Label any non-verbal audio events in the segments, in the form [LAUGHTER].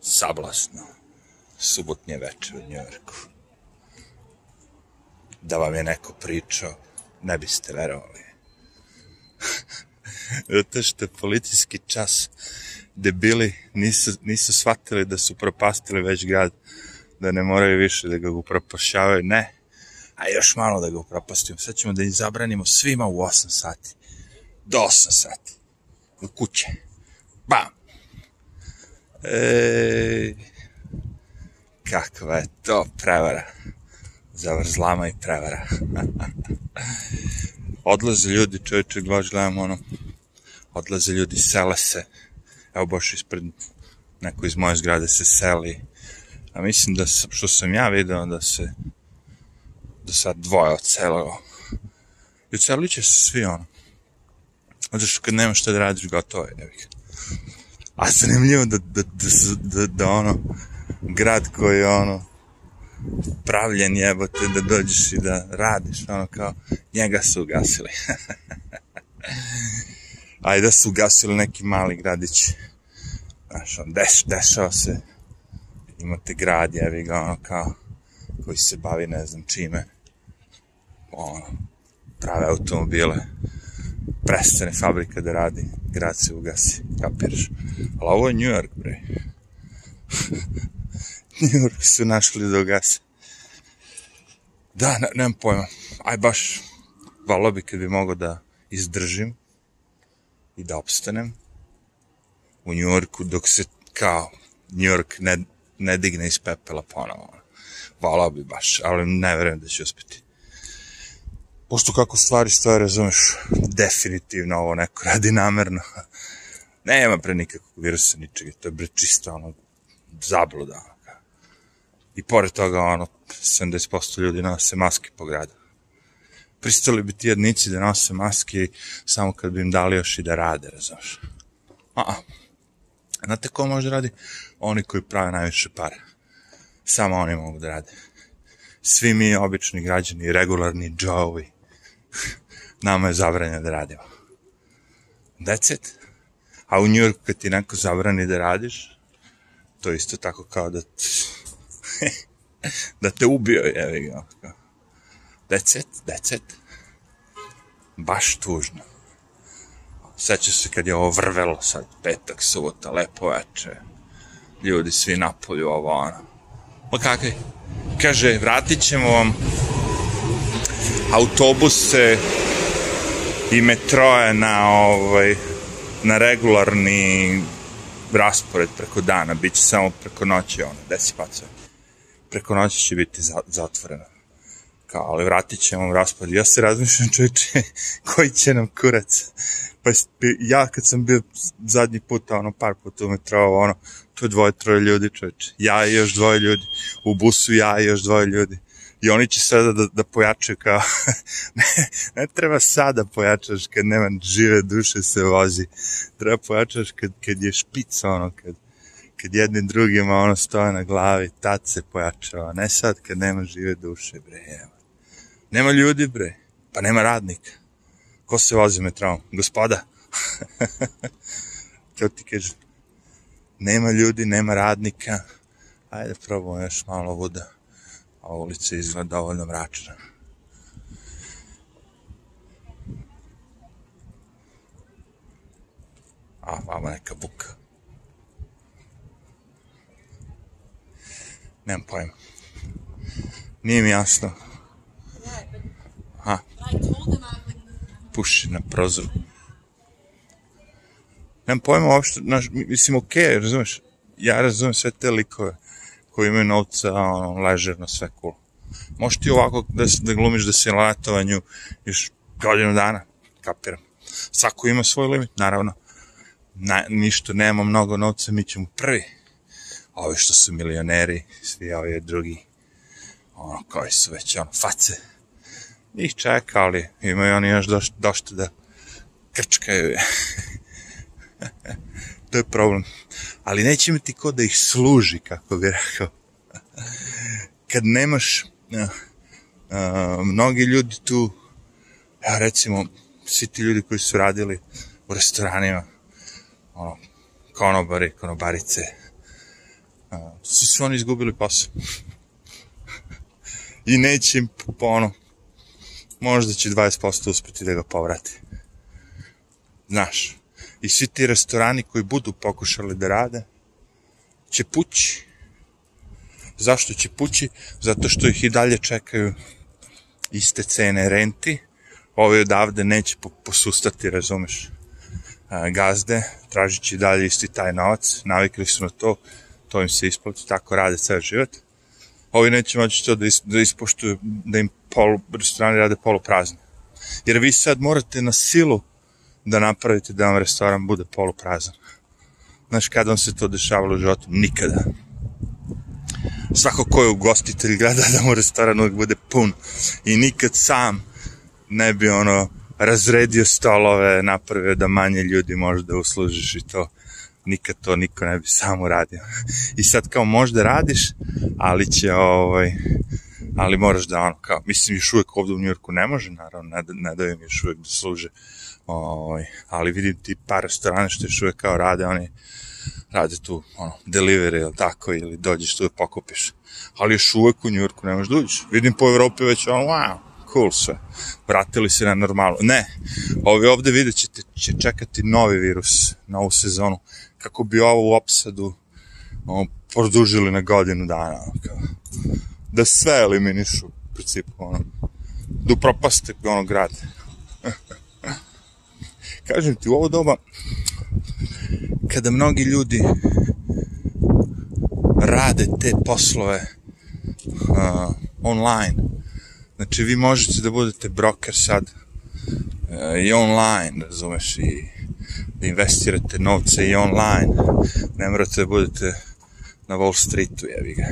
sablasno subotnje večer u Njujorku. Da vam je neko pričao, ne biste verovali. [LAUGHS] Zato što policijski čas debili nisu, nisu shvatili da su propastili već grad, da ne moraju više da ga upropašavaju. Ne, a još malo da ga upropastimo. Sad ćemo da im zabranimo svima u 8 sati. Do 8 sati. U kuće. Bam! E, kakva je to prevara. Zavrzlama i prevara. [LAUGHS] odlaze ljudi, čovječe, baš gledam ono, odlaze ljudi, sele se. Evo baš ispred neko iz moje zgrade se seli. A mislim da, što sam ja video, da se do sad dvoje odselilo. I odselit će se svi ono. Zato što kad nemaš šta da radiš, gotovo je. A zanimljivo da, da, da, da, da ono, grad koji je ono, pravljen jebote da dođeš i da radiš, ono kao, njega su ugasili. [LAUGHS] Ajde da su ugasili neki mali gradić. Znaš, on, deš, dešava se, imate grad, jevi ga, ono kao, koji se bavi ne znam čime. Ono, prave automobile, prestane fabrika da radi, grad se ugasi, kapiraš. Ali ovo je New York, bre. [LAUGHS] New York su našli da ugasi. Da, ne, nemam pojma. Aj baš, valo bi kad bi mogao da izdržim i da opstanem u New Yorku dok se kao New York ne, ne digne iz pepela ponovo. Volao bi baš, ali ne verujem da će uspeti. Pošto kako stvari stoje, razumeš, definitivno ovo neko radi namerno. [LAUGHS] Nema pre nikakvog virusa, ničega, to je bre čisto ono zabluda. I pored toga, ono, 70% ljudi nose maske po gradu. Pristali bi ti jednici da nose maske samo kad bi im dali još i da rade, razumeš. A, a. Znate ko može da radi? Oni koji prave najviše para. Samo oni mogu da rade. Svi mi, obični građani, regularni džovi, [LAUGHS] nama je zabranjeno da radimo. It. A u Njurku kad ti neko zabrani da radiš, to je isto tako kao da [LAUGHS] da te ubio, jevi ga. That's it, that's it. Baš tužno. Seća se kad je ovo vrvelo sad, petak, subota, lepo veče. Ljudi svi napolju, ovo ono. Ma kakvi? Kaže, vratit ćemo vam autobuse i metroje na ovaj na regularni raspored preko dana, bit će samo preko noći ono, desi pacove preko noći će biti za, zatvoreno. Kao, ali vratit ćemo vam raspad. Ja se razmišljam čovječe, [LAUGHS] koji će nam kurac. Pa ja kad sam bio zadnji put, ono, par puta u metrova, ono, tu je dvoje, troje ljudi čovječe. Ja i još dvoje ljudi. U busu ja i još dvoje ljudi. I oni će sada da, da pojačaju kao, [LAUGHS] ne, ne treba sada pojačaš kad nema žive duše se vozi. Treba pojačaš kad, kad je špica, ono, kad, kad jednim drugima ono stoje na glavi, tad se pojačava, ne sad kad nema žive duše, bre, evo. Nema ljudi, bre, pa nema radnika. Ko se vozi metrom? Gospoda. [LAUGHS] to ti kaže, nema ljudi, nema radnika, ajde probamo još malo voda, a ulica izgleda dovoljno mračna. A, vama neka buka. Nemam pojma. Nije mi jasno. Ha. Puši na prozoru. Nemam pojma uopšte, znaš, mislim, okej, okay, razumeš, ja razumem sve te likove koji imaju novca, ono, ležerno, sve cool. Možeš ti ovako da, da glumiš da si na letovanju još godinu dana, kapiram. Svako ima svoj limit, naravno. Na, ništa, nema mnogo novca, mi ćemo prvi ovi što su milioneri, svi ovi drugi, ono, koji su već, ono, face, njih čeka, ali imaju oni još doš, došta da krčkaju. [LAUGHS] to je problem. Ali neće imati ko da ih služi, kako bi rekao. Kad nemaš, uh, uh, mnogi ljudi tu, ja recimo, svi ti ljudi koji su radili u restoranima, ono, konobari, konobarice, A, svi su oni izgubili posao. I neće im, ono, možda će 20% uspeti da ga povrati. Znaš, i svi ti restorani koji budu pokušali da rade, će pući. Zašto će pući? Zato što ih i dalje čekaju iste cene renti, ovi odavde neće posustati, razumeš, gazde, tražit će dalje isti taj novac, navikli su na to, to im se isplati, tako rade ceo život. Ovi neće moći to da, is, da ispoštuju, da im polu, restorani rade poluprazne. Jer vi sad morate na silu da napravite da vam restoran bude poluprazan. Znaš, kada vam se to dešavalo u životu? Nikada. Svako ko je ugostitelj gleda da mu restoran uvijek bude pun i nikad sam ne bi ono razredio stolove, napravio da manje ljudi može da uslužiš i to nikad to niko ne bi sam uradio. I sad kao možda radiš, ali će ovaj, ali moraš da ono kao, mislim još uvek ovde u Njurku ne može, naravno, ne, ne daju mi još uvek da služe, ovaj, ali vidim ti par restorana što još uvek kao rade, oni rade tu ono, delivery ili tako, ili dođeš tu da pokupiš. Ali još uvek u Njurku ne možeš da. Vidim po Evropi već ono, wow, cool sve. Vratili se na normalu. Ne, ovi ovde vidjet ćete, će čekati novi virus, novu sezonu, kako bi ovo opsadu ono, produžili na godinu dana. Kao, da sve eliminišu, u principu, ono, da upropaste ono grad. [LAUGHS] Kažem ti, u ovo doba, kada mnogi ljudi rade te poslove uh, online, Znači, vi možete da budete broker sad uh, i online, razumeš, i da investirate novce i online. Ne morate da budete na Wall Streetu, jevi ga.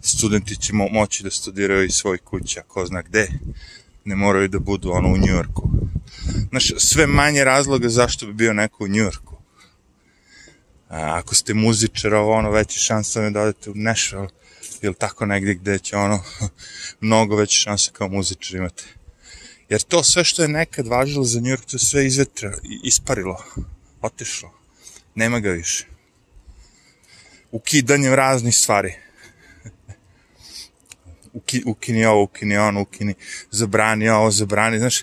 Studenti će mo moći da studiraju iz svoj kuća, ko zna gde. Ne moraju da budu ono u Njujorku. Znaš, sve manje razloga zašto bi bio neko u Njujorku. A, ako ste muzičar, ovo ono, veće šanse da odete u Nashville ili tako negdje gde će ono [LAUGHS] mnogo veće šanse kao muzičar imate. Jer to sve što je nekad važilo za New York, to sve izvetra, isparilo, otišlo. Nema ga više. Ukidanjem raznih stvari. [LAUGHS] Uki, ukini ovo, ukini ono, ukini, zabrani ovo, zabrani, znaš,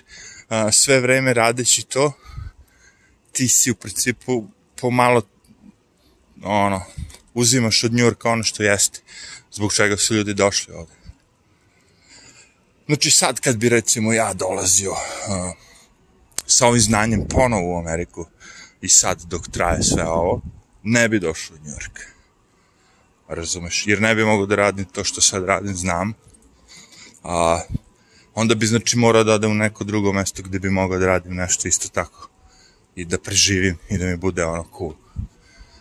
sve vreme radeći to, ti si u principu pomalo, ono, uzimaš od Njurka ono što jeste zbog čega su ljudi došli ovde. Znači sad kad bi recimo ja dolazio uh, sa ovim znanjem ponovo u Ameriku i sad dok traje sve ovo, ne bi došao u York. Razumeš? Jer ne bi mogao da radim to što sad radim, znam. A, onda bi znači morao da odem u neko drugo mesto gde bi mogao da radim nešto isto tako. I da preživim i da mi bude ono cool.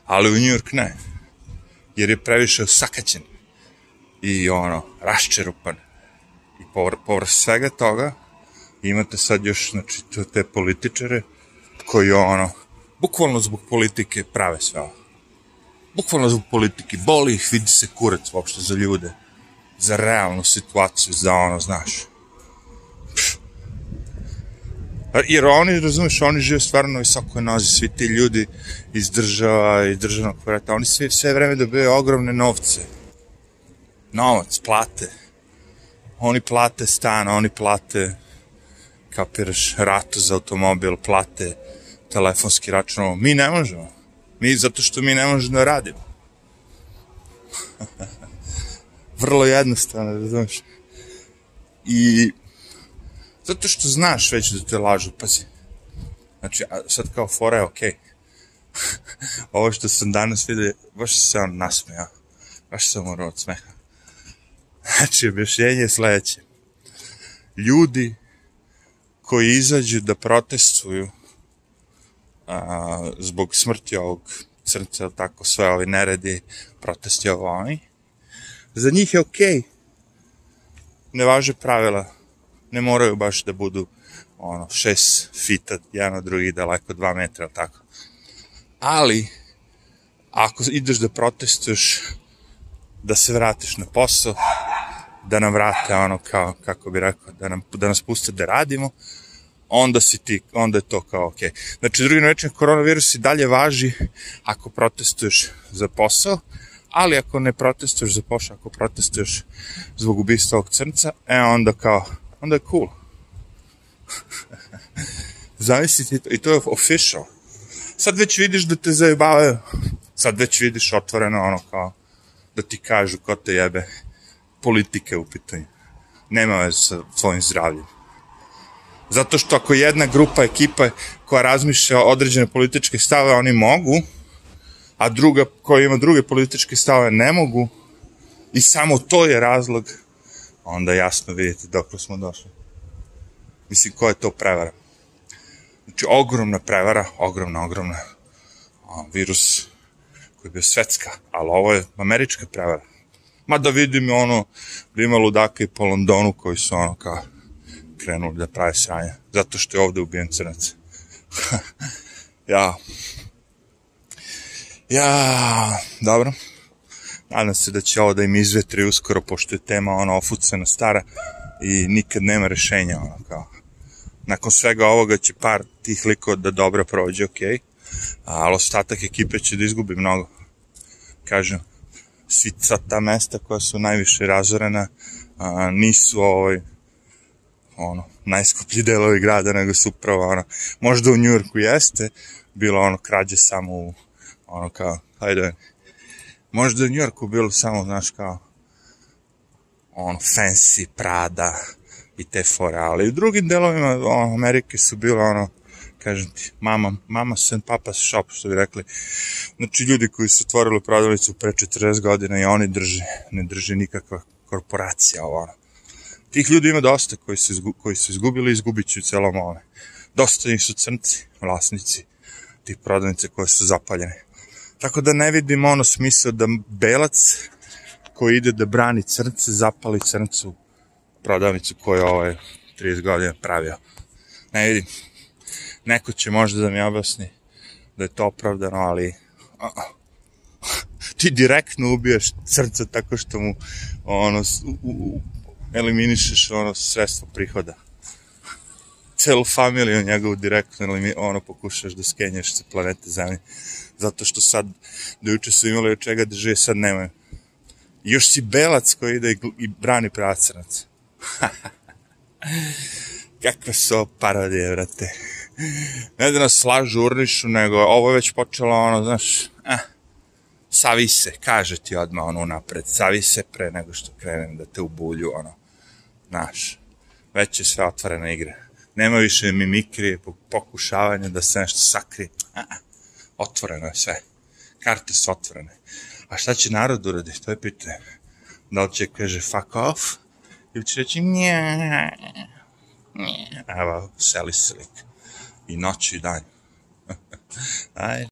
Ali u New York ne. Jer je previše sakaćen i ono, raščerupan. I povr, povr svega toga imate sad još, znači, te političare koji ono, bukvalno zbog politike prave sve ovo. Bukvalno zbog politike, boli ih, vidi se kurac uopšte za ljude, za realnu situaciju, za ono, znaš. Jer oni, razumeš, oni žive stvarno na visokoj nozi, svi ti ljudi iz država i državnog poreta, oni sve, sve vreme dobijaju ogromne novce novac, plate. Oni plate stan, oni plate, kapiraš, ratu za automobil, plate telefonski račun. Mi ne možemo. Mi, zato što mi ne možemo da radimo. [LAUGHS] Vrlo jednostavno, razumiješ. I zato što znaš već da te lažu, pazi. Znači, sad kao fora je okej. Okay. [LAUGHS] Ovo što sam danas vidio, baš se on nasmejao. Baš sam morao od smeha. Znači, objašnjenje je sledeće. Ljudi koji izađu da protestuju a, zbog smrti ovog crnca, tako sve ovi neredi, protesti ovo oni, za njih je okej. Okay. Ne važe pravila. Ne moraju baš da budu ono, šest fita, jedan od drugih daleko, dva metra, tako. Ali, ako ideš da protestuješ, da se vratiš na posao, da nam vrate ono kao, kako bi rekao, da, nam, da nas puste da radimo, onda si ti, onda je to kao okej. Okay. Znači, drugim rečima, koronavirus i dalje važi ako protestuješ za posao, Ali ako ne protestuješ za poša, ako protestuješ zbog ubistva ovog crnca, e onda kao, onda je cool. [LAUGHS] Zavisi i to je official. Sad već vidiš da te zajebavaju. Sad već vidiš otvoreno ono kao da ti kažu ko te jebe politike u pitanju. Nema veze sa tvojim zdravljem. Zato što ako jedna grupa, ekipa koja razmišlja određene političke stave, oni mogu, a druga koja ima druge političke stave ne mogu, i samo to je razlog, onda jasno vidite dok smo došli. Mislim, koja je to prevara? Znači, ogromna prevara, ogromna, ogromna. A, virus koji je bio svetska, ali ovo je američka prevara. Ma da vidim ono, da ima ludaka po Londonu koji su ono kao krenuli da prave sranja. Zato što je ovde ubijen crnac. [LAUGHS] ja. Ja, dobro. Nadam se da će ovo da im izvetri uskoro, pošto je tema ono ofucana stara i nikad nema rešenja, ono kao. Nakon svega ovoga će par tih likova da dobro prođe, okej. Okay ali ostatak ekipe će da izgubi mnogo. Kažem, svi ta mesta koja su najviše razorena a, nisu ovaj, ono, najskuplji delovi grada, nego su upravo ono, možda u Njurku jeste, bilo ono krađe samo u, ono kao, hajde, možda u Njurku bilo samo, znaš, kao, ono, fancy, Prada i te fore, ali u drugim delovima ono, Amerike su bilo ono, kažem ti, mama, mama sen papa shop, što bi rekli. Znači, ljudi koji su otvorili prodavnicu pre 40 godina i oni drže, ne drže nikakva korporacija, ovo ono. Tih ljudi ima dosta koji su, izgu, koji su izgubili i izgubit će u celom ovome. Dosta njih su crnci, vlasnici tih prodavnice koje su zapaljene. Tako da ne vidim ono smisla da belac koji ide da brani crnce, zapali crncu prodavnicu koju ovaj 30 godina pravio. Ne vidim. Neko će možda da mi objasni da je to opravdano, ali ti direktno ubiješ srce tako što mu ono, u, u, eliminišeš ono sredstvo prihoda. Celu familiju njegovu direktno elimi, ono pokušaš da skenješ sa planete Zemlje. Zato što sad, do juče su imali od čega da žive, sad nemaju. Još si belac koji ide i, brani pracranac. [LAUGHS] Kakve su ovo parodije, vrate ne da nas slažu, urnišu, nego ovo je već počelo, ono, znaš, eh, savi se, kaže ti odmah ono napred, savi se pre nego što krenem da te ubulju, ono, znaš, već je sve otvorena igra. Nema više mimikrije, pokušavanja da se nešto sakri. A, otvoreno je sve. Karte su otvorene. A šta će narod uraditi? To je pitanje. Da li će kaže fuck off? Ili će reći nje, nje. Evo, seli se lik i noć i dan. [LAUGHS] Aj.